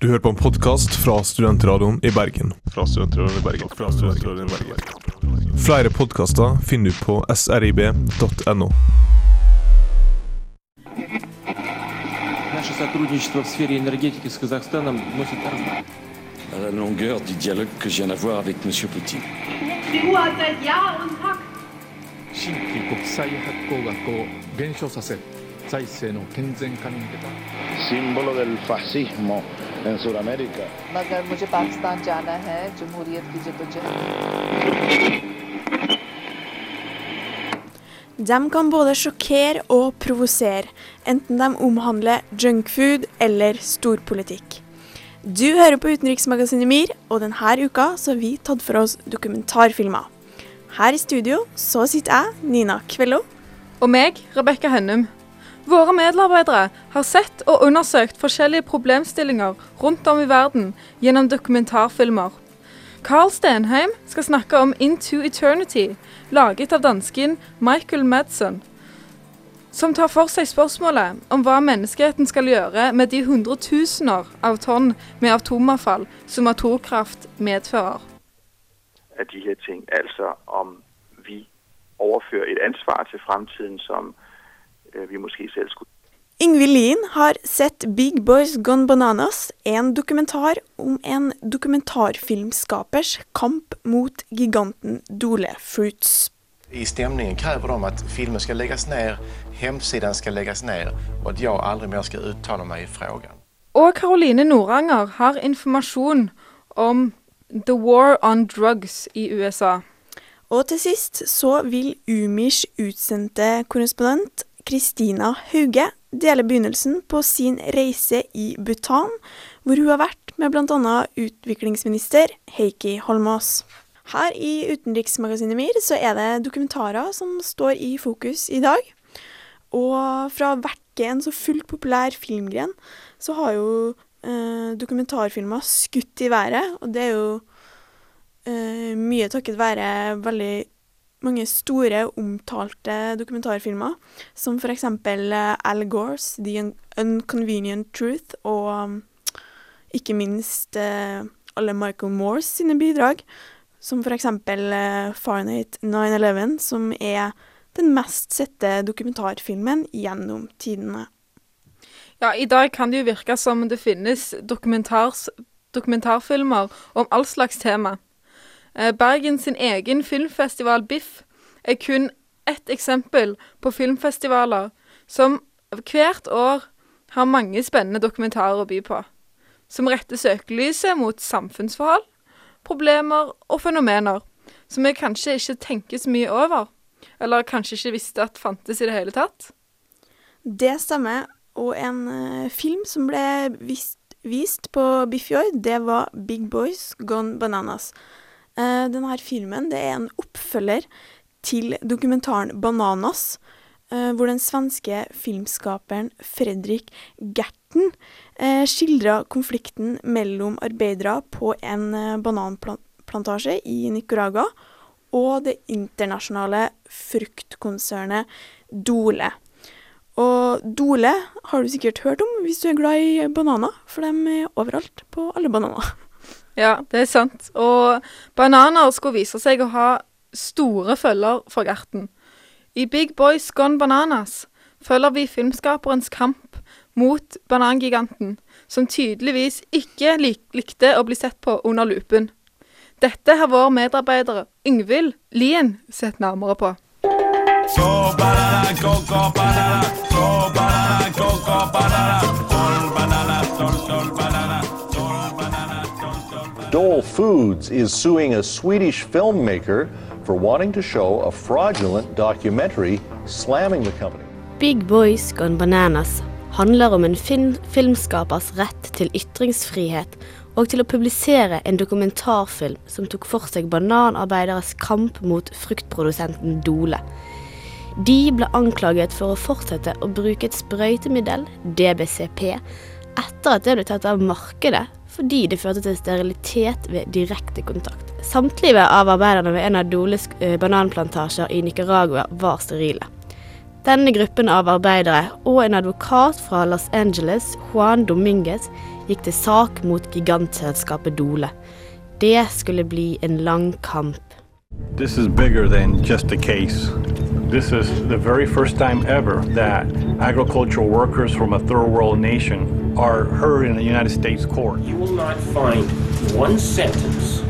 Du hører på en podkast fra Studentradioen i Bergen. Fra Studentradioen i Bergen. Fra Studentradioen i Bergen. Flere podkaster finner du på srib.no. Наше сотрудничество в сфере энергетики с Казахстаном носит разные. À la longueur du dialogue que je viens d'avoir avec M. Poutine. Die Uhr hat seit Jahr und Tag símbolo De kan både sjokkere og provosere, enten de omhandler junkfood eller storpolitikk. Du hører på Utenriksmagasinet MIR, og denne uka så har vi tatt for oss dokumentarfilmer. Her i studio så sitter jeg, Nina Kvello. Og meg, Rebekka Hønnum. Våre medarbeidere har sett og undersøkt forskjellige problemstillinger rundt om i verden gjennom dokumentarfilmer. Carl Stenheim skal snakke om Into Eternity, laget av dansken Michael Madsen, som tar for seg spørsmålet om hva menneskeheten skal gjøre med de hundretusener av tonn med atomavfall som atomkraft medfører. de her ting. Altså om vi overfører et ansvar til fremtiden, som vi måske selv skulle Ingvild Lien har sett Big Boys Gone Bananas, en dokumentar om en dokumentarfilmskapers kamp mot giganten Dole Fruits. I stämningen kräver de at filmen skal legges ned, hemsidan skal legges ned og at jeg aldri mer skal uttale meg i frågan. Og Caroline Noranger har informasjon om The War on Drugs i USA. Og til sist så vil Umirs utsendte korrespondent Kristina Hauge deler begynnelsen på sin reise i Bhutan, hvor hun har vært med bl.a. utviklingsminister Heikki Holmås. Her i Utenriksmagasinet MIR så er det dokumentarer som står i fokus i dag. Og fra å verke en så fullt populær filmgren, så har jo eh, dokumentarfilmer skutt i været, og det er jo eh, mye takket være veldig mange store, omtalte dokumentarfilmer, som eksempel eh, Al Gores The Unconvenient Truth, og um, ikke minst eh, alle Michael Moores sine bidrag, som eksempel eh, 9-11, som er den mest sette dokumentarfilmen gjennom tidene. Ja, I dag kan det jo virke som det finnes dokumentarfilmer om all slags tema. Eh, Bergen sin egen filmfestival BIFF er kun ett eksempel på filmfestivaler som hvert år har mange spennende dokumentarer å by på. Som retter søkelyset mot samfunnsforhold, problemer og fenomener som vi kanskje ikke tenker så mye over, eller kanskje ikke visste at fantes i det hele tatt. Det stemmer, og en uh, film som ble vist, vist på Biff det var Big Boys Gone Bananas. Uh, denne filmen er en oppfølger til dokumentaren Bananas, uh, hvor den svenske filmskaperen Fredrik Gerten uh, skildra konflikten mellom arbeidere på en uh, bananplantasje i Nicaragua og det internasjonale fruktkonsernet Dole. Og Dole har du sikkert hørt om hvis du er glad i bananer, for de er overalt på alle bananer. Ja, det er sant. Og bananer skulle vise seg å ha store følger for Gerten. I Big Boys Gone Bananas følger vi filmskaperens kamp mot banangiganten, som tydeligvis ikke lik likte å bli sett på under lupen. Dette har vår medarbeider Yngvild Lien sett nærmere på. So banana, coco banana, so banana, coco banana, sol banana, sol sol banana, Dole Foods is suing a Swedish filmmaker for wanting to show a fraudulent documentary slamming the company. Big Boys Gone Bananas handler om en film filmskapers rett til ytringsfrihet og til å publisere en dokumentarfilm som tok for seg bananarbeideres kamp mot fruktprodusenten Dole. De ble anklaget for å fortsette å bruke et sprøytemiddel, DBCP, etter at det ble tatt av markedet fordi det førte til sterilitet ved direkte kontakt. Samtlige av arbeiderne ved en av Doles eh, bananplantasjer i Nicaragua var sterile. Denne gruppen av arbeidere og en advokat fra Los Angeles, Juan Dominguez, gikk til sak mot gigantselskapet Dole. Det skulle bli en lang kamp. This is bigger than just a case. This is the very first time ever that agricultural workers from a third world nation are heard in a United States court. You will not find one sentence,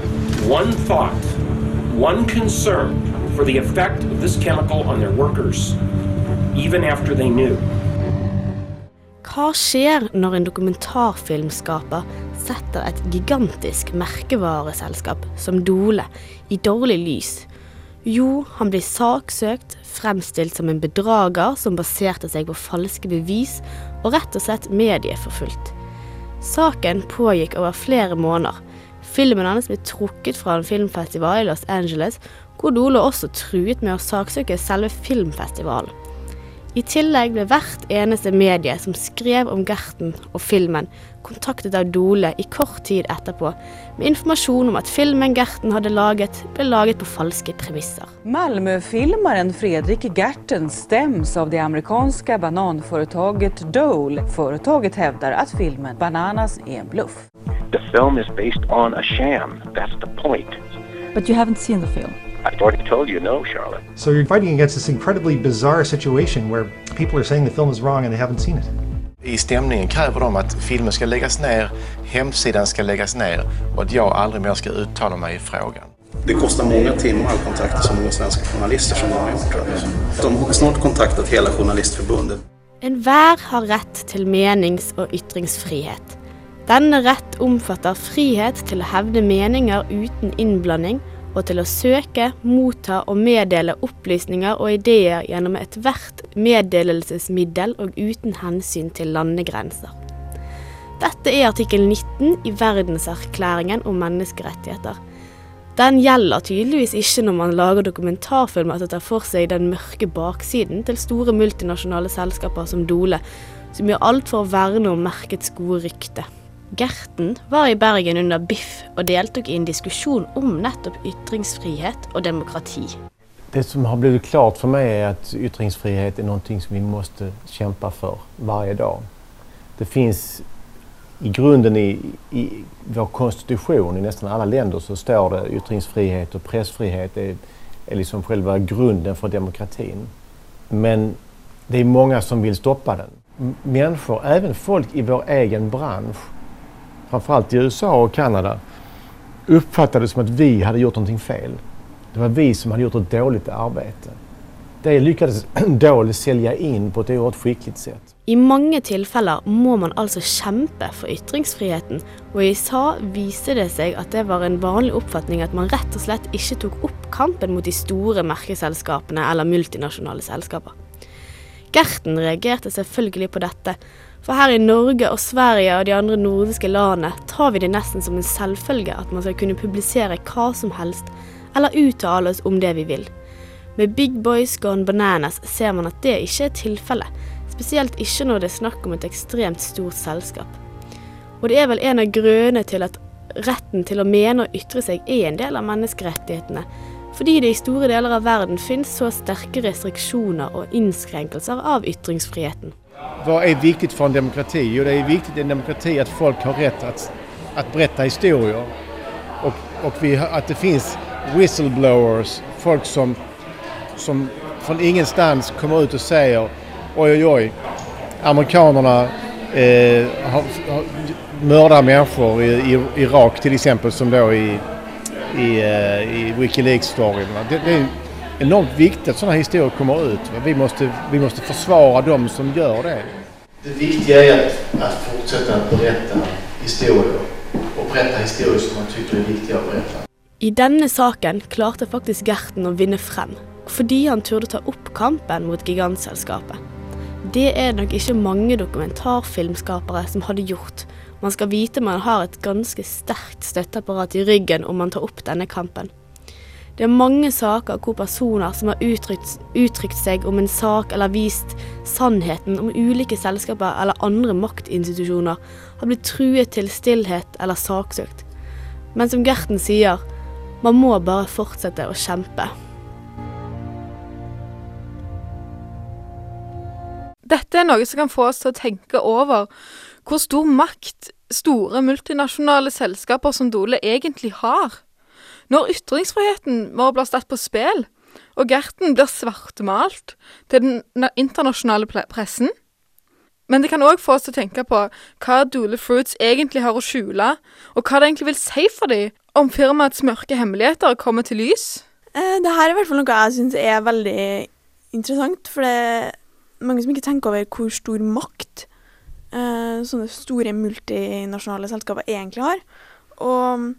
one thought, one concern for the effect of this chemical on their workers, even after they knew. Hva skjer når en dokumentarfilmskaper setter et gigantisk merkevareselskap som Dole i dårlig lys? Jo, han blir saksøkt, fremstilt som en bedrager som baserte seg på falske bevis, og rett og slett medieforfulgt. Saken pågikk over flere måneder. Filmen hans ble trukket fra en filmfestival i Los Angeles, hvor Dole også truet med å saksøke selve filmfestivalen. I tillegg ble hvert eneste medie som skrev om Gerten og filmen, kontaktet av Dole i kort tid etterpå, med informasjon om at filmen Gerten hadde laget, ble laget på falske premisser. Malmöfilmaren Fredrik Gerten stäms av det amerikanske bananforetaket Dole. Foretaket hevder at filmen Bananas er en bluff. The film is based on a sham. That's the point. But you haven't seen the film. I've already told you no, Charlotte. So you're fighting against this incredibly bizarre situation where people are saying the film is wrong and they haven't seen it. I stämningen kräver de att filmen ska läggas ner, hemsidan ska läggas ner och att jag aldrig mer ska uttala mig i frågan. Det kostar många timmar att kontakta så många svenska journalister som de har gjort. De har snart kontaktat hela Journalistförbundet. Enhver har rett til menings- og ytringsfrihet. Denne rett omfatter frihet til å hevde meninger uten innblanding, og til å søke, motta og meddele opplysninger og ideer gjennom ethvert meddelelsesmiddel og uten hensyn til landegrenser. Dette er artikkel 19 i Verdenserklæringen om menneskerettigheter. Den gjelder tydeligvis ikke når man lager dokumentarfilmer som tar for seg den mørke baksiden til store multinasjonale selskaper som Dole, som gjør alt for å verne om merkets gode rykte. Gerten var i Bergen under Biff og deltok i en diskusjon om nettopp ytringsfrihet og demokrati. Det som har blivit klart for meg, er at ytringsfrihet er noe som vi må kjempe for hver dag. Det fins i grunden i, i vår konstitusjon i nesten alle länder så står det ytringsfrihet og pressfrihet er, er liksom selve grunden for demokratien. Men det er mange som vil stoppe den. Mennesker, også folk i vår egen bransch, framförallt i USA och Kanada, uppfattade det som att vi hade gjort någonting fel. Det var vi som hade gjort ett dåligt arbete. Det lyckades Dole sälja in på ett oerhört skickligt sätt. I mange tilfeller må man altså kjempe for ytringsfriheten, og i USA viste det seg at det var en vanlig oppfatning at man rett og slett ikke tok opp kampen mot de store merkeselskapene eller multinasjonale selskaper. Gerten reagerte selvfølgelig på dette, for her i Norge og Sverige og de andre nordiske landene tar vi det nesten som en selvfølge at man skal kunne publisere hva som helst, eller uttale oss om det vi vil. Med Big Boys Gone Bananas ser man at det ikke er tilfellet, spesielt ikke når det er snakk om et ekstremt stort selskap. Og det er vel en av grunnene til at retten til å mene og ytre seg er en del av menneskerettighetene, fordi det i store deler av verden finnes så sterke restriksjoner og innskrenkelser av ytringsfriheten. Vad är viktigt för en demokrati? Jo, det är viktigt i en demokrati att folk har rätt att, att berätta historier. Och, och vi, att det finns whistleblowers, folk som, som från ingenstans kommer ut och säger oj, oj, oj, amerikanerna eh, har, har, mördar människor i, i Irak till exempel som då i, i, eh, i Wikileaks-storyn. Det, det enormt viktigt att sådana historier kommer ut. Vi måste, vi måste försvara de som gör det. Det viktiga är att, att fortsätta att berätta historier och berätta historier som man tycker är viktiga att berätta. I denne saken klarte faktisk Gerten å vinne frem, fordi han turde ta opp kampen mot gigantselskapet. Det er det nok ikke mange dokumentarfilmskapere som hadde gjort. Man skal vite man har et ganske sterkt støtteapparat i ryggen om man tar opp denne kampen. Det er mange saker hvor personer som har uttrykt, uttrykt seg om en sak eller vist sannheten om ulike selskaper eller andre maktinstitusjoner, har blitt truet til stillhet eller saksøkt. Men som Gerten sier, man må bare fortsette å kjempe. Dette er noe som kan få oss til å tenke over hvor stor makt store multinasjonale selskaper som Dole egentlig har. Når ytringsfriheten vår blir satt på spill, og Gerten blir svartmalt til den internasjonale pressen. Men det kan òg få oss til å tenke på hva Dole Fruits egentlig har å skjule, og hva det egentlig vil si for dem om firmaets mørke hemmeligheter kommer til lys. Eh, det her er i hvert fall noe jeg syns er veldig interessant, for det er mange som ikke tenker over hvor stor makt eh, sånne store multinasjonale selskaper egentlig har. Og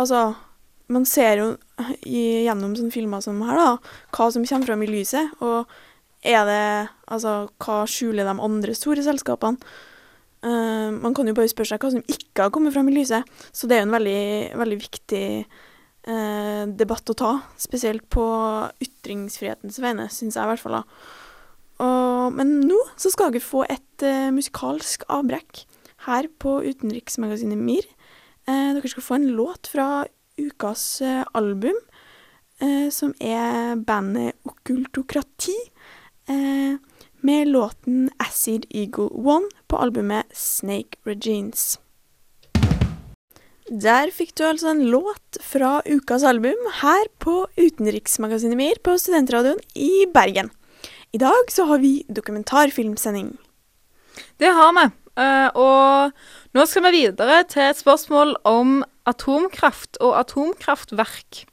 altså Man ser jo i, gjennom sånne filmer som her, da, hva som kommer fram i lyset. Og er det Altså, hva skjuler de andre store selskapene? Uh, man kan jo bare spørre seg hva som ikke har kommet fram i lyset. Så det er jo en veldig, veldig viktig uh, debatt å ta. Spesielt på ytringsfrihetens vegne, syns jeg i hvert fall. da. Og, men nå så skal dere få et uh, musikalsk avbrekk her på utenriksmagasinet MIR. Dere skal få en låt fra ukas album, som er bandet Okkultokrati. Eh, med låten 'Acid Eagle One' på albumet Snake Regines. Der fikk du altså en låt fra ukas album her på Utenriksmagasinet MIR på Studentradioen i Bergen. I dag så har vi dokumentarfilmsending. Det har vi. Uh, og nå skal vi videre til et spørsmål om atomkraft og atomkraftverk.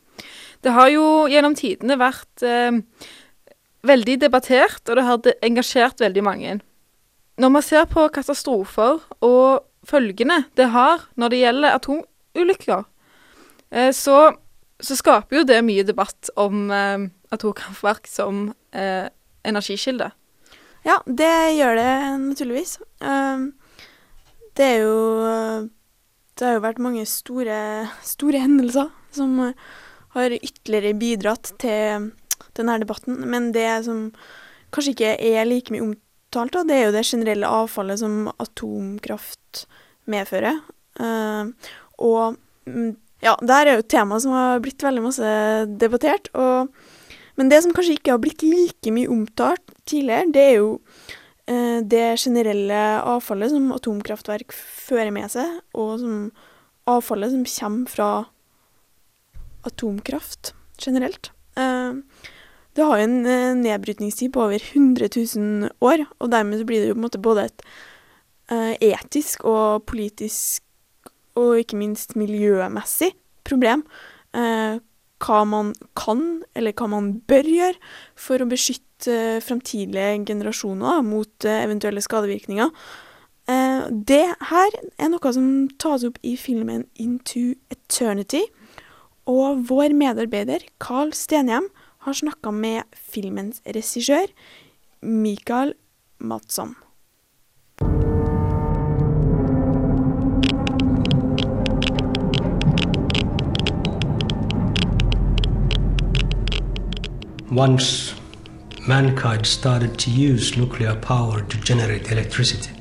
Det har jo gjennom tidene vært eh, veldig debattert, og det har engasjert veldig mange. Når man ser på katastrofer og følgene det har når det gjelder atomulykker, eh, så, så, skaper jo det mye debatt om eh, atomkraftverk som eh, energikilde. Ja, det gjør det naturligvis. Um, det er jo Det har jo vært mange store, store hendelser som har ytterligere bidratt til denne debatten. Men det som kanskje ikke er like mye omtalt, da, det er jo det generelle avfallet som atomkraft medfører. Uh, og mm, ja, det er jo et tema som har blitt veldig masse debattert. Og, men det som kanskje ikke har blitt like mye omtalt tidligere, det er jo det generelle avfallet som atomkraftverk fører med seg, og som avfallet som kommer fra atomkraft generelt. Uh, det har jo en eh, nedbrytningstid på over 100 000 år, og dermed blir det jo på en måte både et eh, etisk og politisk og ikke minst miljømessig problem eh, hva man kan, eller hva man bør gjøre for å beskytte eh, framtidige generasjoner mot eh, eventuelle skadevirkninger. Eh, det her er noe som tas opp i filmen Into Eternity, og vår medarbeider Carl Stenhjem har snakka med filmens regissør, Mikael Matsson. Once mankind started to use nuclear power to generate electricity,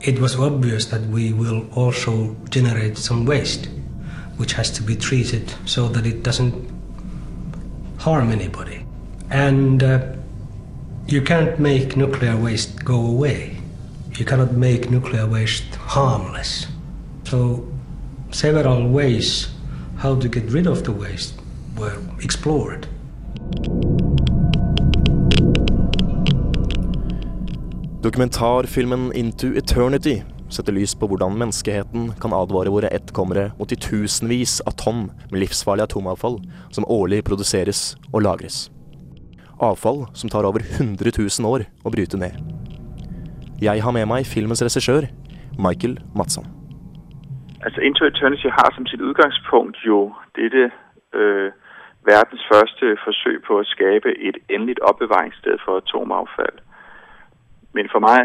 it was obvious that we will also generate some waste, which has to be treated so that it doesn't harm anybody. And uh, you can't make nuclear waste go away. You cannot make nuclear waste harmless. So, several ways how to get rid of the waste were explored. Dokumentarfilmen Into Eternity setter lys på hvordan menneskeheten kan advare våre etterkommere mot de tusenvis av tonn med livsfarlig atomavfall som årlig produseres og lagres. Avfall som tar over 100 000 år å bryte ned. Jeg har med meg filmens regissør, Michael Madsson. Altså, Into Eternity har som sitt utgangspunkt jo dette øh, verdens første forsøk på å skape et endelig oppbevaringssted for atomavfall. Men for meg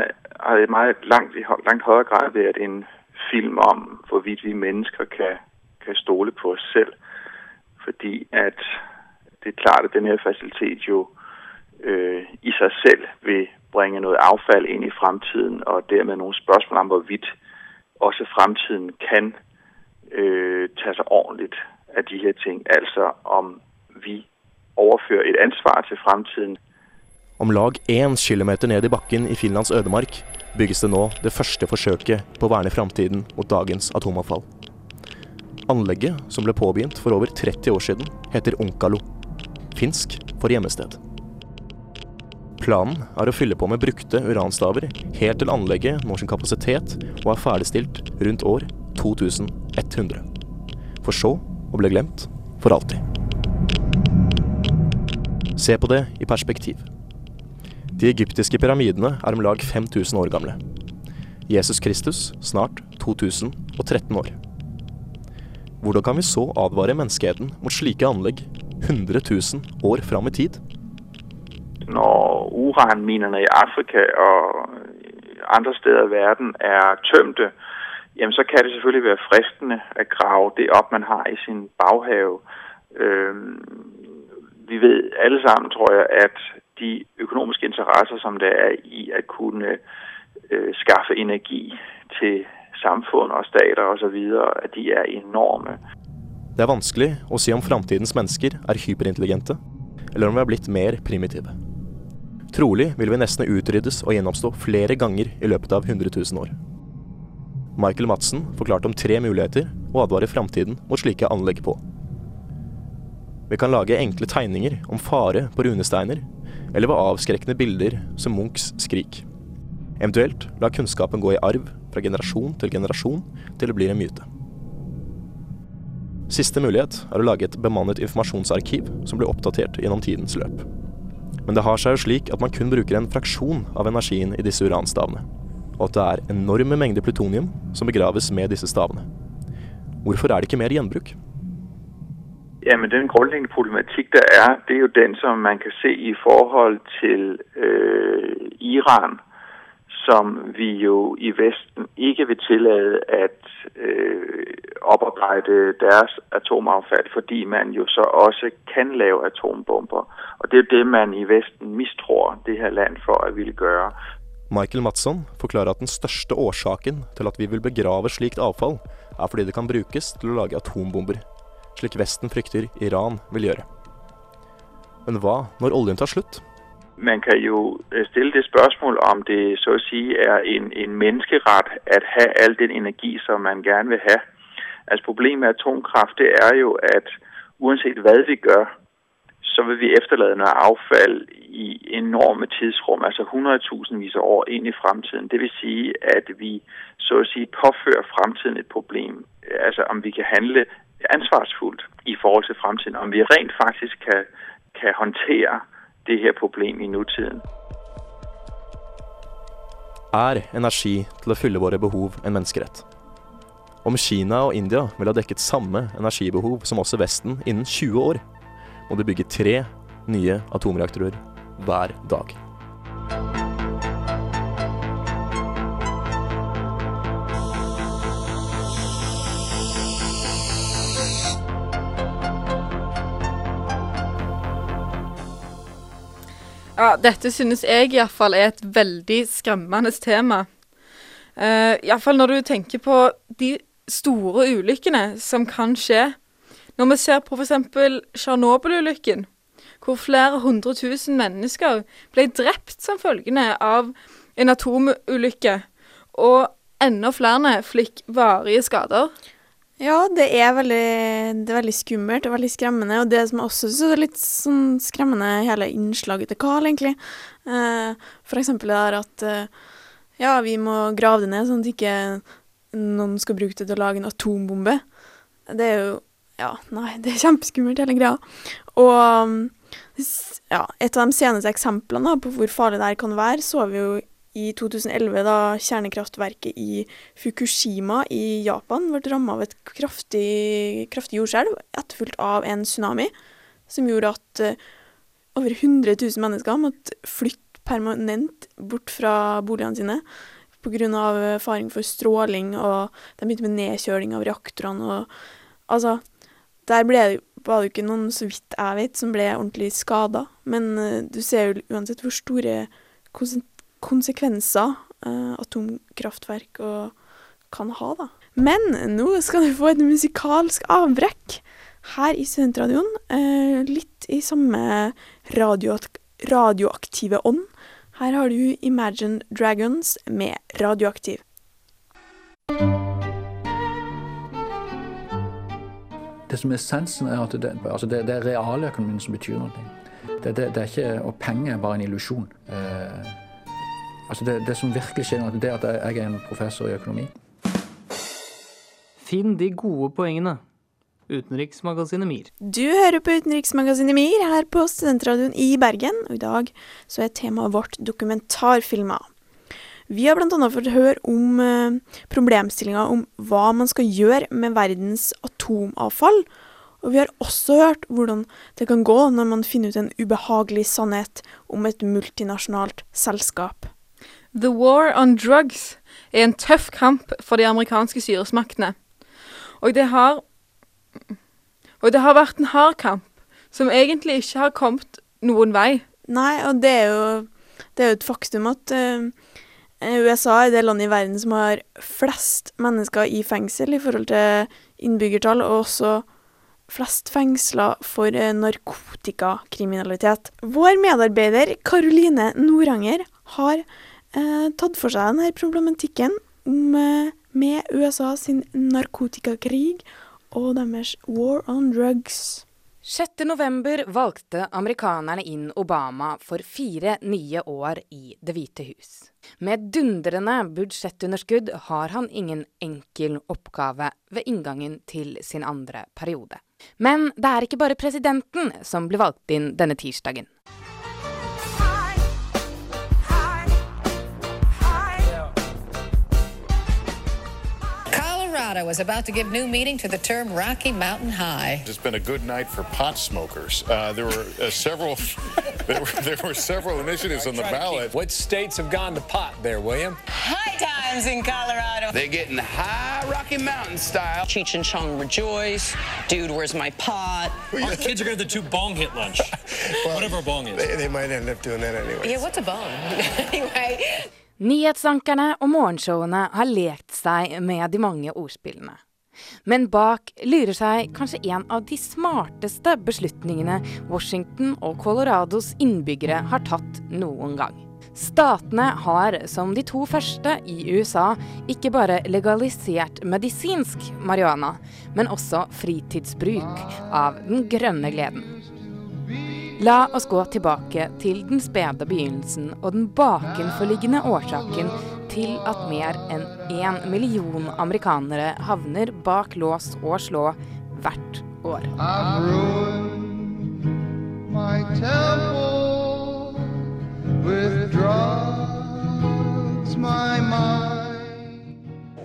har det meget langt, i langt højere grad været en film om, hvorvidt vi mennesker kan, kan stole på os selv. Fordi at det er klart, at den her facilitet jo øh, i sig selv vil bringe noget affald ind i fremtiden, og dermed nogle spørgsmål om, hvorvidt også fremtiden kan øh, tage sig ordentligt af de her ting. Altså om vi overfører et ansvar til fremtiden Om lag én kilometer ned i bakken i Finlands ødemark bygges det nå det første forsøket på å verne framtiden mot dagens atomavfall. Anlegget, som ble påbegynt for over 30 år siden, heter Onkalo. Finsk for gjemmested. Planen er å fylle på med brukte uranstaver helt til anlegget når sin kapasitet og er ferdigstilt rundt år 2100. For så å bli glemt for alltid. Se på det i perspektiv. De egyptiske pyramidene er om lag 5000 år gamle. Jesus Kristus snart 2013 år. Hvordan kan vi så advare menneskeheten mot slike anlegg 100 000 år fram i tid? Når uranminerne i Afrika og andre steder i verden er tømte, jamen så kan det selvfølgelig være fristende at grave det opp man har i sin baghave. Vi vet alle sammen, tror jeg, at de økonomiske interesser, som det er i at kunne øh, skaffe energi til samfunn og stater osv., at de er enorme. Det er vanskelig å si om framtidens mennesker er hyperintelligente, eller om vi har blitt mer primitive. Trolig vil vi nesten utryddes og gjenoppstå flere ganger i løpet av 100 000 år. Michael Madsen forklarte om tre muligheter å advare framtiden mot slike anlegg på. Vi kan lage enkle tegninger om fare på runesteiner, eller ved avskrekkende bilder som Munchs skrik. Eventuelt la kunnskapen gå i arv fra generasjon til generasjon til det blir en myte. Siste mulighet er å lage et bemannet informasjonsarkiv som blir oppdatert gjennom tidens løp. Men det har seg jo slik at man kun bruker en fraksjon av energien i disse uranstavene, og at det er enorme mengder plutonium som begraves med disse stavene. Hvorfor er det ikke mer gjenbruk? Jamen, den grundlæggende problematik, der er, det er jo den, som man kan se i forhold til øh, Iran, som vi jo i Vesten ikke vil tillade at øh, oparbejde deres atomaffald, fordi man jo så også kan lave atombomber. Og det er det, man i Vesten mistror det her land for at ville gøre. Michael Mattsson forklarer at den største årsaken til at vi vil begrave slikt avfall, er fordi det kan brukes til å lage atombomber, slik Vesten frykter Iran vil gjøre. Men hva når oljen tar slutt? Man kan jo øh, stille det spørsmål om det så å si er en, en menneskerett at ha all den energi som man gerne vil ha. Altså Problemet med atomkraft det er jo at uansett hva vi gjør, så vil vi efterlade noe avfall i enorme tidsrum, altså hundredtusenvis av år inn i fremtiden. Det vil si at vi så å si påfører fremtiden et problem. Altså om vi kan handle ansvarsfullt i forhold til fremtiden. Om vi rent faktisk kan, kan håndtere det her problemet i nutiden. Er energi til å fylle våre behov en menneskerett? Om Kina og India vil ha dekket samme energibehov som også Vesten innen 20 år, må de bygge tre nye atomreaktorer hver dag. Ja, dette synes jeg iallfall er et veldig skremmende tema. Uh, iallfall når du tenker på de store ulykkene som kan skje. Når vi ser på f.eks. Tsjernobyl-ulykken, hvor flere hundre tusen mennesker ble drept som følgende av en atomulykke, og enda flere fikk varige skader. Ja, det er veldig, det er veldig skummelt og veldig skremmende. Og det som jeg også syns er litt sånn skremmende, hele innslaget til Carl, egentlig. Eh, for eksempel det der at eh, ja, vi må grave det ned, sånn at ikke noen skal bruke det til å lage en atombombe. Det er jo Ja, nei, det er kjempeskummelt, hele greia. Og ja, et av de seneste eksemplene på hvor farlig det her kan være, så vi jo i 2011, da kjernekraftverket i Fukushima i Japan ble ramma av et kraftig, kraftig jordskjelv, etterfulgt av en tsunami, som gjorde at uh, over 100 000 mennesker måtte flytte permanent bort fra boligene sine pga. faring for stråling, og de begynte med nedkjøling av reaktorene. og Altså, der ble det, var det ikke noen, så vidt jeg vet, som ble ordentlig skada. Men uh, du ser jo uansett hvor store konsekvenser uh, atomkraftverk kan ha, da. Men nå skal du få et musikalsk avbrekk her i Studentradioen. Uh, litt i samme radio, radioaktive ånd. Her har du Imagine Dragons med Radioaktiv. Det som er essensen, er at det, altså det, det er realøkonomien som betyr noe. Det, det er ikke, og penger er bare en illusjon. Eh, altså det, det som virkelig skjer det er at jeg er en professor i økonomi. Finn de gode poengene. Utenriksmagasinet MIR. Du hører på Utenriksmagasinet MIR her på Studentradioen i Bergen, og i dag så er temaet vårt dokumentarfilmer. Vi har bl.a. fått høre om eh, problemstillinga om hva man skal gjøre med verdens atomavfall, og vi har også hørt hvordan det kan gå når man finner ut en ubehagelig sannhet om et multinasjonalt selskap. The War on Drugs er en tøff kamp for de amerikanske styresmaktene. Og det har Og det har vært en hard kamp, som egentlig ikke har kommet noen vei. Nei, og det er jo, det er jo et faktum at uh, USA er det landet i verden som har flest mennesker i fengsel i forhold til innbyggertall, og også flest fengsler for eh, narkotikakriminalitet. Vår medarbeider Karoline Noranger har tatt for seg denne problematikken eh, med USA sin narkotikakrig og deres war on drugs. 6. november valgte amerikanerne inn Obama for fire nye år i Det hvite hus. Med dundrende budsjettunderskudd har han ingen enkel oppgave ved inngangen til sin andre periode. Men det er ikke bare presidenten som ble valgt inn denne tirsdagen. Colorado is about to give new meaning to the term Rocky Mountain High. It's been a good night for pot smokers. Uh, there were uh, several, there were, there were several initiatives on the ballot. What states have gone to pot there, William? High times in Colorado. They're getting high Rocky Mountain style. Cheech and Chong rejoice. Dude, where's my pot? Our kids are going to do bong hit lunch. Whatever a bong is. They, they might end up doing that anyway. Yeah, what's a bong? anyway. Nyhetsankerne og morgenshowene har lekt seg med de mange ordspillene. Men bak lurer seg kanskje en av de smarteste beslutningene Washington og Colorados innbyggere har tatt noen gang. Statene har, som de to første i USA, ikke bare legalisert medisinsk marihuana, men også fritidsbruk av den grønne gleden. La oss gå tilbake til den spede begynnelsen og den bakenforliggende årsaken til at mer enn én million amerikanere havner bak lås og slå hvert år.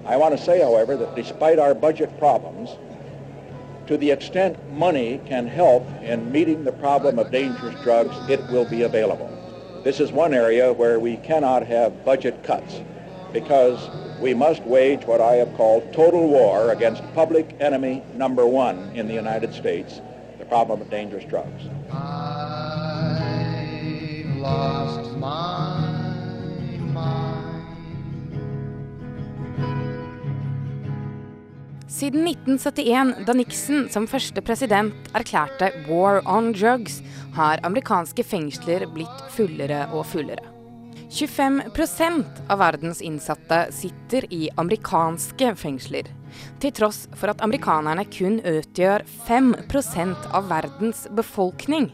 I want to say, however, that despite our budget problems, to the extent money can help in meeting the problem of dangerous drugs, it will be available. This is one area where we cannot have budget cuts because we must wage what I have called total war against public enemy number one in the United States, the problem of dangerous drugs. Siden 1971, da Nixon som første president erklærte 'war on drugs', har amerikanske fengsler blitt fullere og fullere. 25% av verdens innsatte sitter i amerikanske fengsler, til tross for at amerikanerne kun utgjør 5% av verdens befolkning.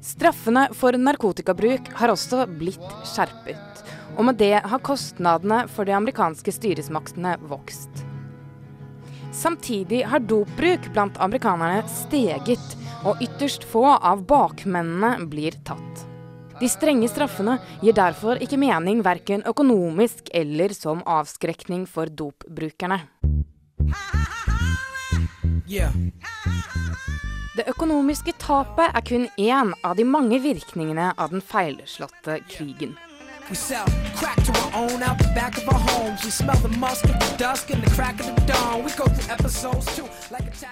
Straffene for narkotikabruk har også blitt skjerpet, og med det har kostnadene for de amerikanske styresmaktene vokst. Samtidig har dopbruk blant amerikanerne steget, og ytterst få av bakmennene blir tatt. De strenge straffene gir derfor ikke mening verken økonomisk eller som avskrekning for dopbrukerne. Det økonomiske tapet er kun én av de mange virkningene av den feilslåtte krigen. We sell crack to our own out the back of our homes. We smell the musk of the dusk and the crack of the dawn. We go through episodes too,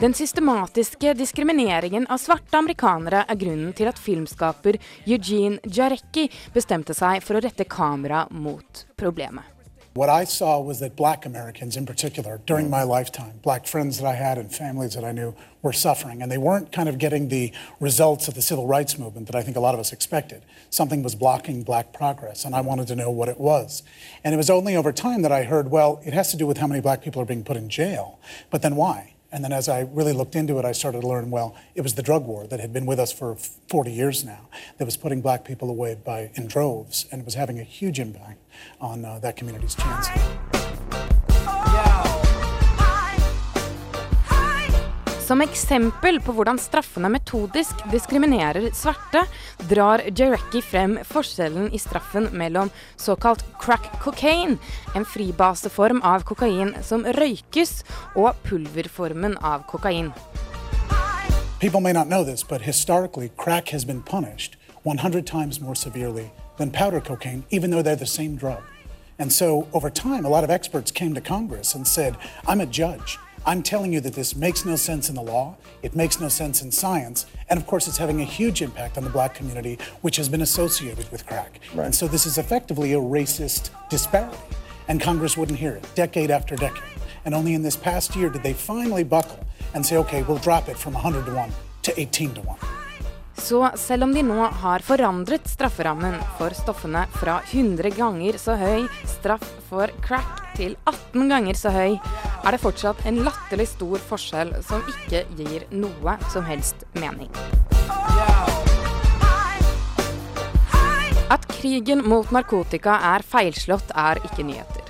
Den systematiske diskrimineringen av svarte amerikanere er grunnen til at filmskaper Eugene Jarecki bestemte seg for å rette kamera mot problemet. What I saw was that black Americans, in particular, during my lifetime, black friends that I had and families that I knew, were suffering. And they weren't kind of getting the results of the civil rights movement that I think a lot of us expected. Something was blocking black progress, and I wanted to know what it was. And it was only over time that I heard, well, it has to do with how many black people are being put in jail. But then why? And then as I really looked into it, I started to learn, well, it was the drug war that had been with us for 40 years now that was putting black people away by in droves, and it was having a huge impact on uh, that community's chances. Som eksempel på hvordan straffene metodisk diskriminerer svarte, drar Jarecki frem forskjellen i straffen mellom såkalt crack cocaine, en fribaseform av kokain som røykes, og pulverformen av kokain. People may not know this, but historically, crack has been punished 100 times more severely than powder cocaine, even though they're the same drug. And so, over time, a lot of experts came to Congress and said, I'm a judge. I'm telling you that this makes no sense in the law, it makes no sense in science, and of course, it's having a huge impact on the black community, which has been associated with crack. And so, this is effectively a racist disparity. And Congress wouldn't hear it, decade after decade. And only in this past year did they finally buckle and say, okay, we'll drop it from 100 to 1 to 18 to 1. Så selv om de nå har forandret strafferammen for stoffene fra 100 ganger så høy straff for crack til 18 ganger så høy, er det fortsatt en latterlig stor forskjell som ikke gir noe som helst mening. At krigen mot narkotika er feilslått, er ikke nyheter.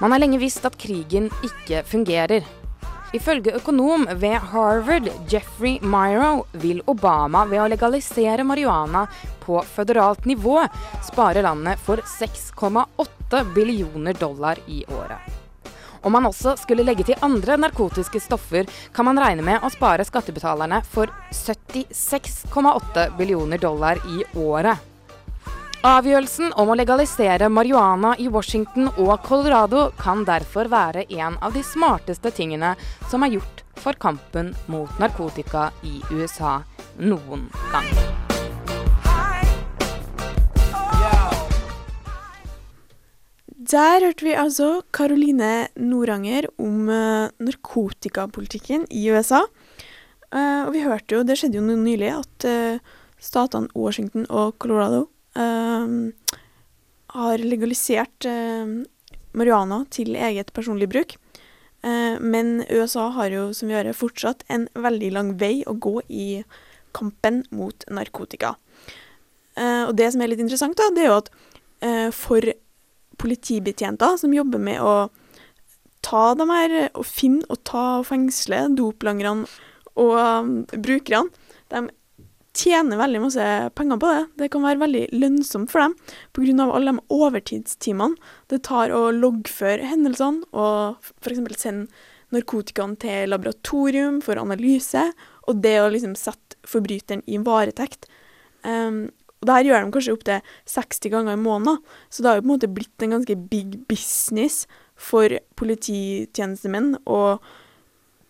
Man har lenge visst at krigen ikke fungerer. Ifølge økonom ved Harvard, Jeffrey Myro, vil Obama ved å legalisere marihuana på føderalt nivå spare landet for 6,8 billioner dollar i året. Om man også skulle legge til andre narkotiske stoffer, kan man regne med å spare skattebetalerne for 76,8 billioner dollar i året. Avgjørelsen om å legalisere marihuana i Washington og Colorado kan derfor være en av de smarteste tingene som er gjort for kampen mot narkotika i USA noen gang. Der hørte vi altså Caroline Noranger om uh, narkotikapolitikken i USA. Uh, og vi hørte jo, det skjedde jo nylig, at uh, statene Washington og Colorado har legalisert marihuana til eget personlig bruk. men USA har jo, som vi hører, fortsatt en veldig lang vei å gå i kampen mot narkotika. og det som er litt interessant, da, det er jo at for politibetjenter som jobber med å ta de her, og finne og ta og fengsle doplangerne og um, brukerne. De tjener veldig masse penger på det. Det kan være veldig lønnsomt for dem pga. alle de overtidstimene det tar å loggføre hendelsene og f.eks. sende narkotikaen til laboratorium for analyse, og det å liksom sette forbryteren i varetekt. Um, og det gjør de kanskje opptil 60 ganger i måneden, så det har jo på en måte blitt en ganske big business for polititjenestemenn å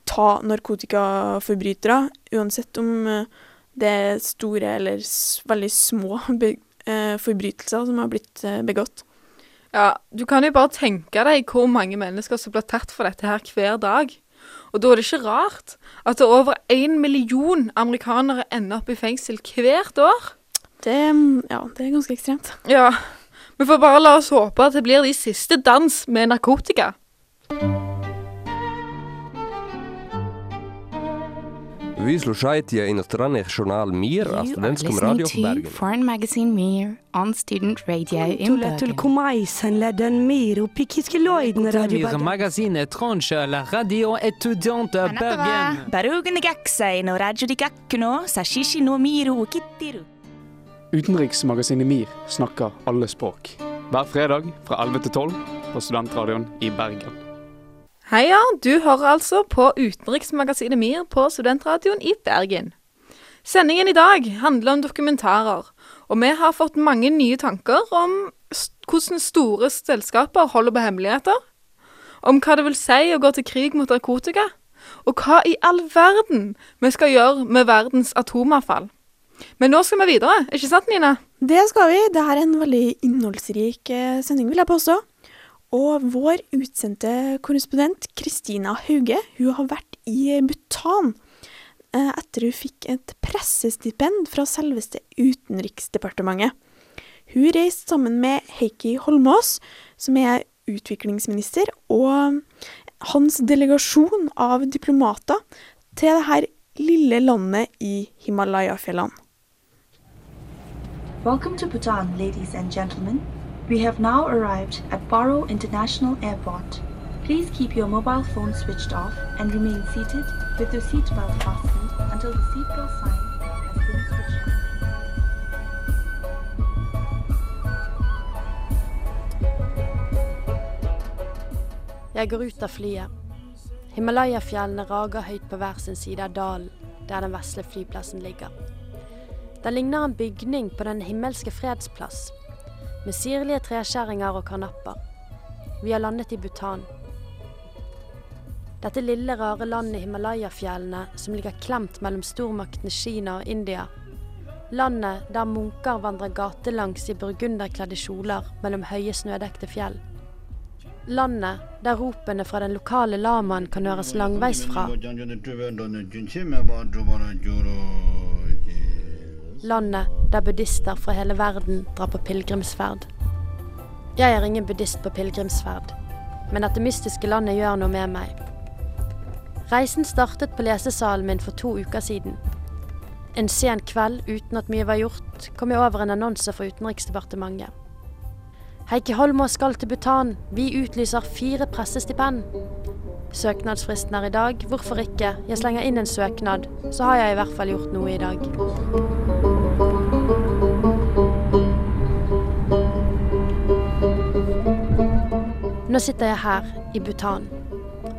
ta narkotikaforbrytere, uansett om eh, det er store eller veldig små eh, forbrytelser som har blitt eh, begått. Ja, du kan jo bare tenke deg hvor mange mennesker som blir tatt for dette her hver dag. Og da er det ikke rart at det er over én million amerikanere ender opp i fengsel hvert år. Det, ja, det er ganske ekstremt. Ja. Vi får bare la oss håpe at det blir de siste dans med narkotika. Vi slušajte иностранный журнал «Мир» о студентском радио в Берге. Foreign magazine «Мир» on student radio in Bergen. «Мир» магазин «Étrange» à la radio étudiante à Bergen. Bergen «Gaksei» radio «Di Gakkuno» «Sashishi no Miru» «Kittiru». Utenriksmagasinet MIR snakker alle språk. Hver fredag fra 11 til 12 på Studentradioen i Bergen. Heia, du hører altså på utenriksmagasinet MIR på Studentradioen i Bergen. Sendingen i dag handler om dokumentarer, og vi har fått mange nye tanker om hvordan store selskaper holder på hemmeligheter, om hva det vil si å gå til krig mot narkotika, og hva i all verden vi skal gjøre med verdens atomavfall. Men nå skal vi videre, ikke sant Nina? Det skal vi. Det er en veldig innholdsrik eh, sending, vil jeg påstå. Og vår utsendte korrespondent Kristina Hauge hun har vært i Bhutan eh, etter hun fikk et pressestipend fra selveste Utenriksdepartementet. Hun reiste sammen med Heikki Holmås, som er utviklingsminister, og hans delegasjon av diplomater til det her lille landet i Himalaya-fjellene. Welcome to Bhutan, ladies and gentlemen. We have now arrived at Baro International Airport. Please keep your mobile phone switched off and remain seated with your seatbelt fastened until the seatbelt sign has been switched off. Jeg går ut av flyet. Himalaya-fjellene rager høyt på hver sin side av dalen der den vesle flyplassen ligger. Den ligner en bygning på Den himmelske fredsplass, med sirlige treskjæringer og karnapper. Vi har landet i Bhutan. Dette lille, rare landet i Himalaya-fjellene som ligger klemt mellom stormaktene Kina og India. Landet der munker vandrer gatelangs i burgunderkledde kjoler mellom høye, snødekte fjell. Landet der ropene fra den lokale lamaen kan høres langveis fra. Landet der buddhister fra hele verden drar på pilegrimsferd. Jeg er ingen buddhist på pilegrimsferd, men dette mystiske landet gjør noe med meg. Reisen startet på lesesalen min for to uker siden. En sen kveld uten at mye var gjort, kom jeg over en annonse fra Utenriksdepartementet. Heikki Holmås skal til Bhutan. Vi utlyser fire pressestipend. Søknadsfristen er i dag. Hvorfor ikke? Jeg slenger inn en søknad. Så har jeg i hvert fall gjort noe i dag. Nå sitter jeg her, i Bhutan.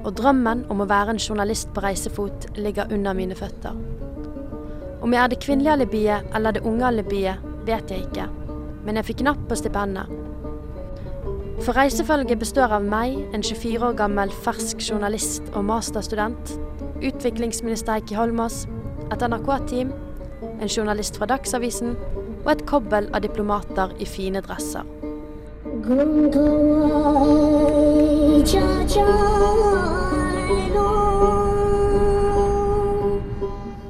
Og drømmen om å være en journalist på reisefot ligger under mine føtter. Om jeg er det kvinnelige alibiet eller det unge alibiet, vet jeg ikke. Men jeg fikk napp på stipendet. For reisefølget består av meg, en 24 år gammel fersk journalist og masterstudent, utviklingsminister Heikki Holmås, et NRK-team, en journalist fra Dagsavisen og et kobbel av diplomater i fine dresser. I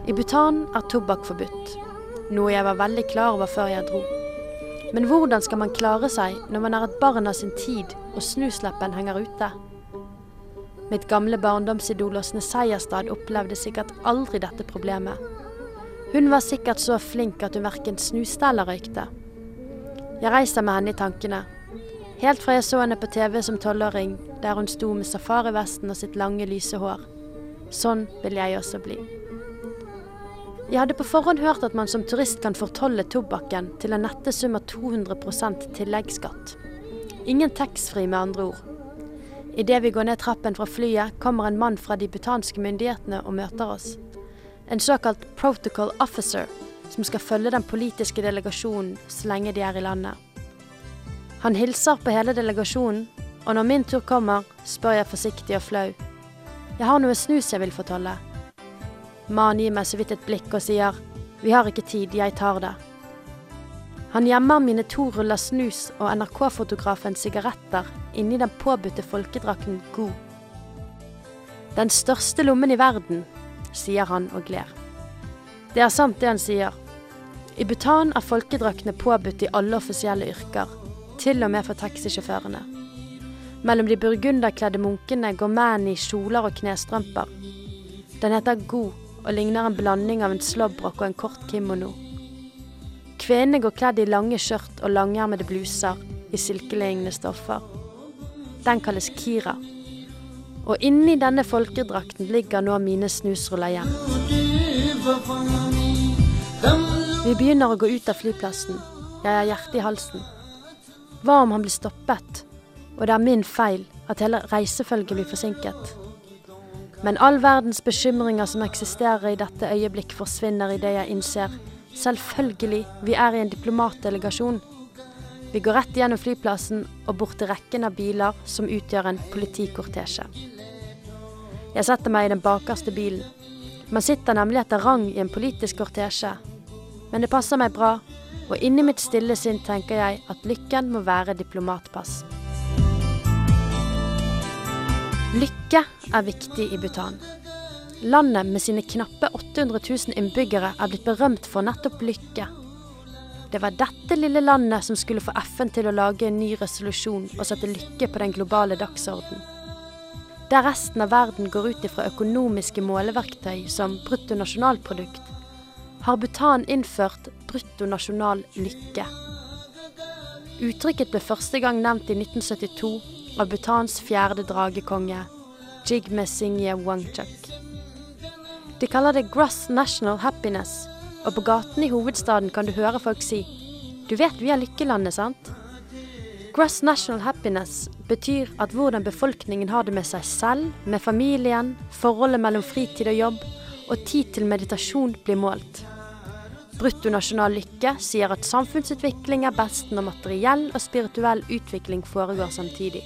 Bhutan er tobakk forbudt, noe jeg var veldig klar over før jeg dro. Men hvordan skal man klare seg når man er et barn av sin tid og snusleppen henger ute? Mitt gamle barndomsidol Åsne Seierstad opplevde sikkert aldri dette problemet. Hun var sikkert så flink at hun verken snuste eller røykte. Jeg reiser med henne i tankene. Helt fra jeg så henne på TV som tolvåring, der hun sto med safarivesten og sitt lange, lyse hår. Sånn vil jeg også bli. Jeg hadde på forhånd hørt at man som turist kan fortolle tobakken til en nette sum av 200 tilleggsskatt. Ingen taxfree, med andre ord. Idet vi går ned trappen fra flyet, kommer en mann fra de butanske myndighetene og møter oss. En såkalt protocol officer, som skal følge den politiske delegasjonen så lenge de er i landet. Han hilser på hele delegasjonen, og når min tur kommer, spør jeg forsiktig og flau. Jeg har noe snus jeg vil fortolle. Mannen gir meg så vidt et blikk og sier vi har ikke tid, jeg tar det. Han gjemmer mine to ruller snus og NRK-fotografens sigaretter inni den påbudte folkedrakten God. Den største lommen i verden, sier han og gler. Det er sant det han sier. I Bhutan er folkedraktene påbudt i alle offisielle yrker, til og med for taxisjåførene. Mellom de burgunderkledde munkene går menn i kjoler og knestrømper. Den heter God og ligner en blanding av en slåbrok og en kort kimono. Kvinnene går kledd i lange skjørt og langermede bluser i silkelignende stoffer. Den kalles kira. Og inni denne folkedrakten ligger nå mine snusruller igjen. Vi begynner å gå ut av flyplassen. Jeg har hjertet i halsen. Hva om han blir stoppet, og det er min feil at hele reisefølget blir forsinket? Men all verdens bekymringer som eksisterer i dette øyeblikk, forsvinner idet jeg innser selvfølgelig, vi er i en diplomatdelegasjon. Vi går rett gjennom flyplassen og bort til rekken av biler som utgjør en politikortesje. Jeg setter meg i den bakerste bilen. Man sitter nemlig etter rang i en politisk kortesje. Men det passer meg bra, og inni mitt stille sinn tenker jeg at lykken må være diplomatpass. Lykke er viktig i Bhutan. Landet med sine knappe 800 000 innbyggere er blitt berømt for nettopp lykke. Det var dette lille landet som skulle få FN til å lage en ny resolusjon og sette lykke på den globale dagsorden. Der resten av verden går ut ifra økonomiske måleverktøy som bruttonasjonalprodukt, har Bhutan innført bruttonasjonal lykke. Uttrykket ble første gang nevnt i 1972 av Bhutans fjerde dragekonge, Jigme Singye Wangchuk. De kaller det gross national happiness, og på gatene i hovedstaden kan du høre folk si Du vet vi er lykkelandet, sant? Gross national happiness betyr at hvordan befolkningen har det med seg selv, med familien, forholdet mellom fritid og jobb, og tid til meditasjon blir målt. Bruttonasjonal lykke sier at samfunnsutvikling er best når materiell og spirituell utvikling foregår samtidig.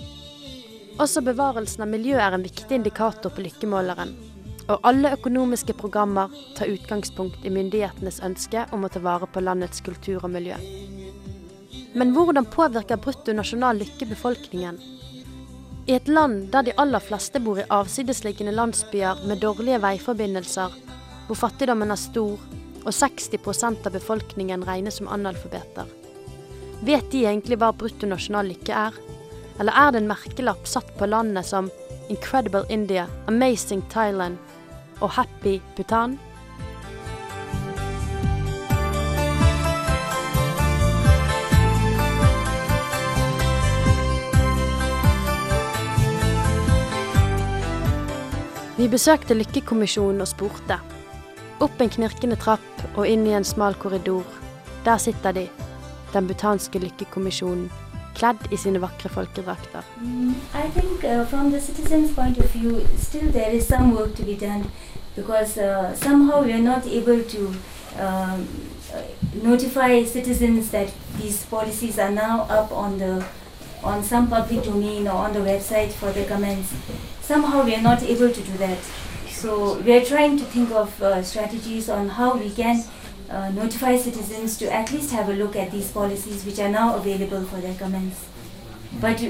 Også bevarelsen av miljø er en viktig indikator på lykkemåleren. Og alle økonomiske programmer tar utgangspunkt i myndighetenes ønske om å ta vare på landets kultur og miljø. Men hvordan påvirker bruttonasjonal lykke befolkningen? I et land der de aller fleste bor i avsidesliggende landsbyer med dårlige veiforbindelser, hvor fattigdommen er stor og 60% av befolkningen regnes som analfabeter. Vet de egentlig hva bruttonasjonal lykke er? Eller er det en merkelapp satt på landet som Incredible India, Amazing Thailand og Happy Bhutan? Vi besøkte Lykkekommisjonen og spurte. Opp en knirkende trapp og inn i en smal korridor. Der sitter de, den butanske lykkekommisjonen, kledd i sine vakre folkedrakter. Mm, I think uh, from the citizens' point of view, still there is some work to be done because uh, somehow we are not able to um, notify citizens that these policies are now up on the on some public domain or on the website for their comments. Somehow we are not able to do that. So we are trying to think of uh, strategies on how we can uh, notify citizens to at least have a look at these policies which are now available for their comments. But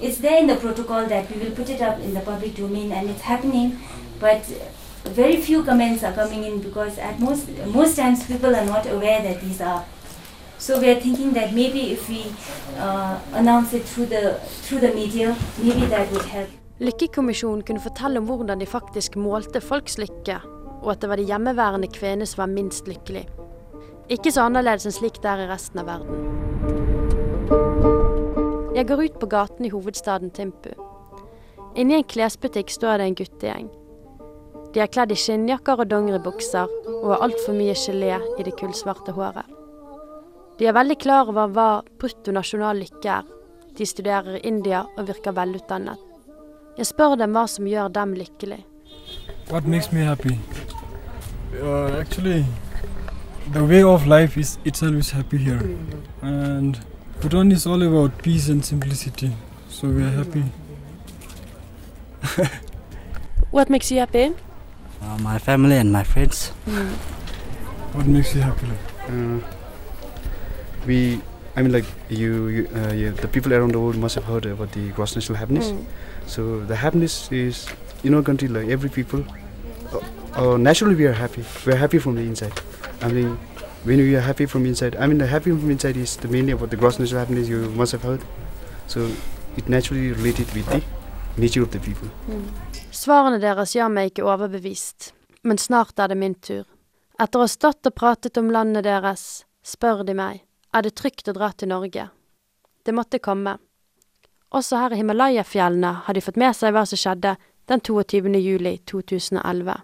it's there in the protocol that we will put it up in the public domain and it's happening, but very few comments are coming in because at most most times people are not aware that these are. So we are thinking that maybe if we uh, announce it through the through the media, maybe that would help. Lykkekommisjonen kunne fortelle om hvordan de faktisk målte folks lykke, og at det var de hjemmeværende kvinnene som var minst lykkelig. Ikke så annerledes enn slik det er i resten av verden. Jeg går ut på gaten i hovedstaden Timpu. Inni en klesbutikk står det en guttegjeng. De er kledd i skinnjakker og dongeribukser og har altfor mye gelé i det kullsvarte håret. De er veldig klar over hva brutto nasjonal lykke er. De studerer i India og virker velutdannet. Jeg spør dem hva som gjør dem lykkelig. What makes me happy? Uh, actually, the way of life is itself is happy here, and Bhutan is all about peace and simplicity. So we are happy. What makes you happy? Uh, my family and my friends. What makes you happy? Uh, we, I mean, like you, you, uh, you, the people around the world must have heard about the gross national happiness. Mm. So the happiness is in our country, like every people, uh, uh, naturally we are happy. We are happy from the inside. I mean, when we are happy from inside, I mean, the happy from inside is the mainly about the gross national happiness you must have heard. So it naturally related with the nature of the people. Svarene deres gjør meg ikke overbevist, men snart er det min tur. Etter å ha stått og pratet om landet deres, spør de meg, er det trygt å dra til Norge? Det måtte komme. Også her i Himalaya-fjellene har de fått med seg hva som skjedde den 22. juli 2011.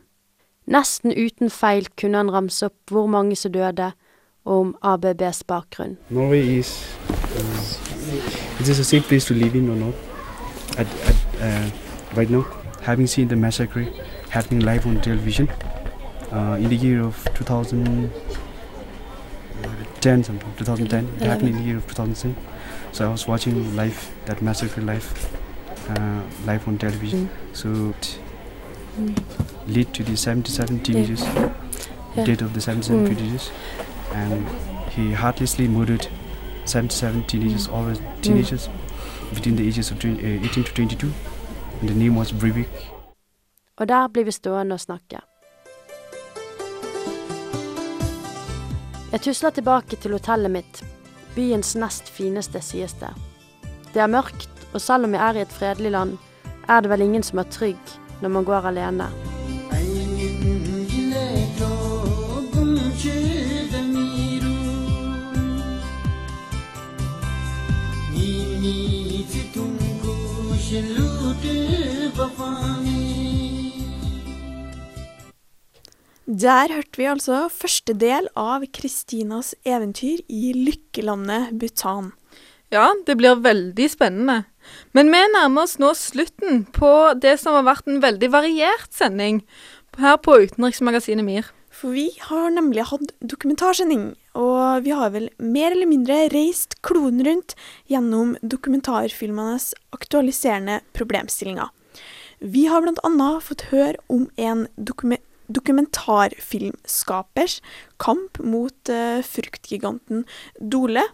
Nesten uten feil kunne han ramse opp hvor mange som døde, og om ABBs bakgrunn. Norway is uh, is a safe place to live in or not. At, at, uh, right now, having happening live on television uh, in the year of 2010 something, 2010, it happened in the year of 2010. So I was watching live that massacre live, uh, live on television. So it led to the 77 teenagers, Yeah. death of the 77 Mm. teenagers, and he heartlessly murdered 77 teenagers, always teenagers between the ages of 20, uh, 18 to 22. And the name was Breivik. Og der blir vi stående og snakke. Jeg tusler tilbake til hotellet mitt, byens nest fineste, sies det. Det er mørkt, og selv om jeg er i et fredelig land, er det vel ingen som er trygg når man går alene. Der hørte vi altså første del av Kristinas eventyr i lykkelandet Bhutan. Ja, det blir veldig spennende. Men vi nærmer oss nå slutten på det som har vært en veldig variert sending her på Utenriksmagasinet MIR. For vi har nemlig hatt dokumentarsending, og vi har vel mer eller mindre reist kloden rundt gjennom dokumentarfilmenes aktualiserende problemstillinger. Vi har annet fått høre om en dokume dokumentarfilmskapers kamp mot uh, fruktgiganten Dole.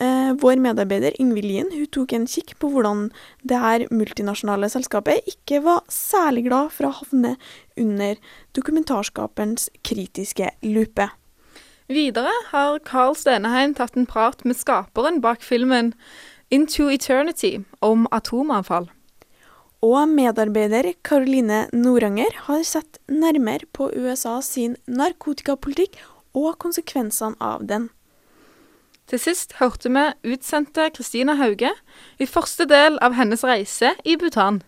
Uh, vår medarbeider Ingvild Lien hun tok en kikk på hvordan det her multinasjonale selskapet ikke var særlig glad for å havne under dokumentarskaperens kritiske lupe. Videre har Carl Steneheim tatt en prat med skaperen bak filmen Into Eternity om atomavfall. Og medarbeider Caroline Noranger har sett nærmere på USA sin narkotikapolitikk og konsekvensene av den. Til sist hørte vi utsendte Kristina Hauge i første del av hennes reise i Bhutan.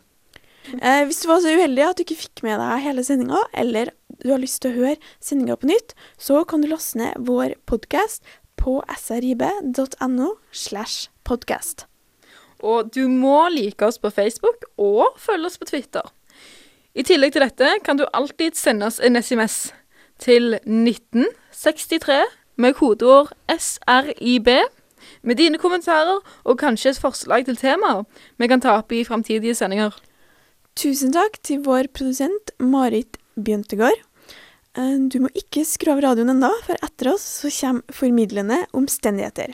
Eh, hvis du var så uheldig at du ikke fikk med deg hele sendinga, eller du har lyst til å høre sendinga på nytt, så kan du laste ned vår podkast på srib.no slash podkast. Og du må like oss på Facebook og følge oss på Twitter. I tillegg til dette kan du alltid sende oss en SMS til 1963 med kodeord SRIB med dine kommentarer og kanskje et forslag til temaer vi kan ta opp i framtidige sendinger. Tusen takk til vår produsent Marit Bjøntegård. Eh, Du må ikke skru av radioen ennå, for etter oss så kommer formidlende omstendigheter.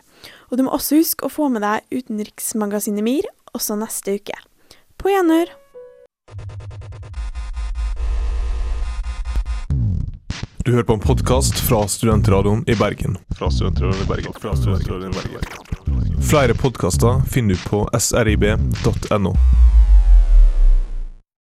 Og du må også huske å få med deg Utenriksmagasinet MIR også neste uke. På gjenhør. Du hører på en podkast fra Studentradioen i Bergen. Fra Studentradioen i Bergen. Fra Studentradioen i Bergen. Flere podkaster finner du på srib.no.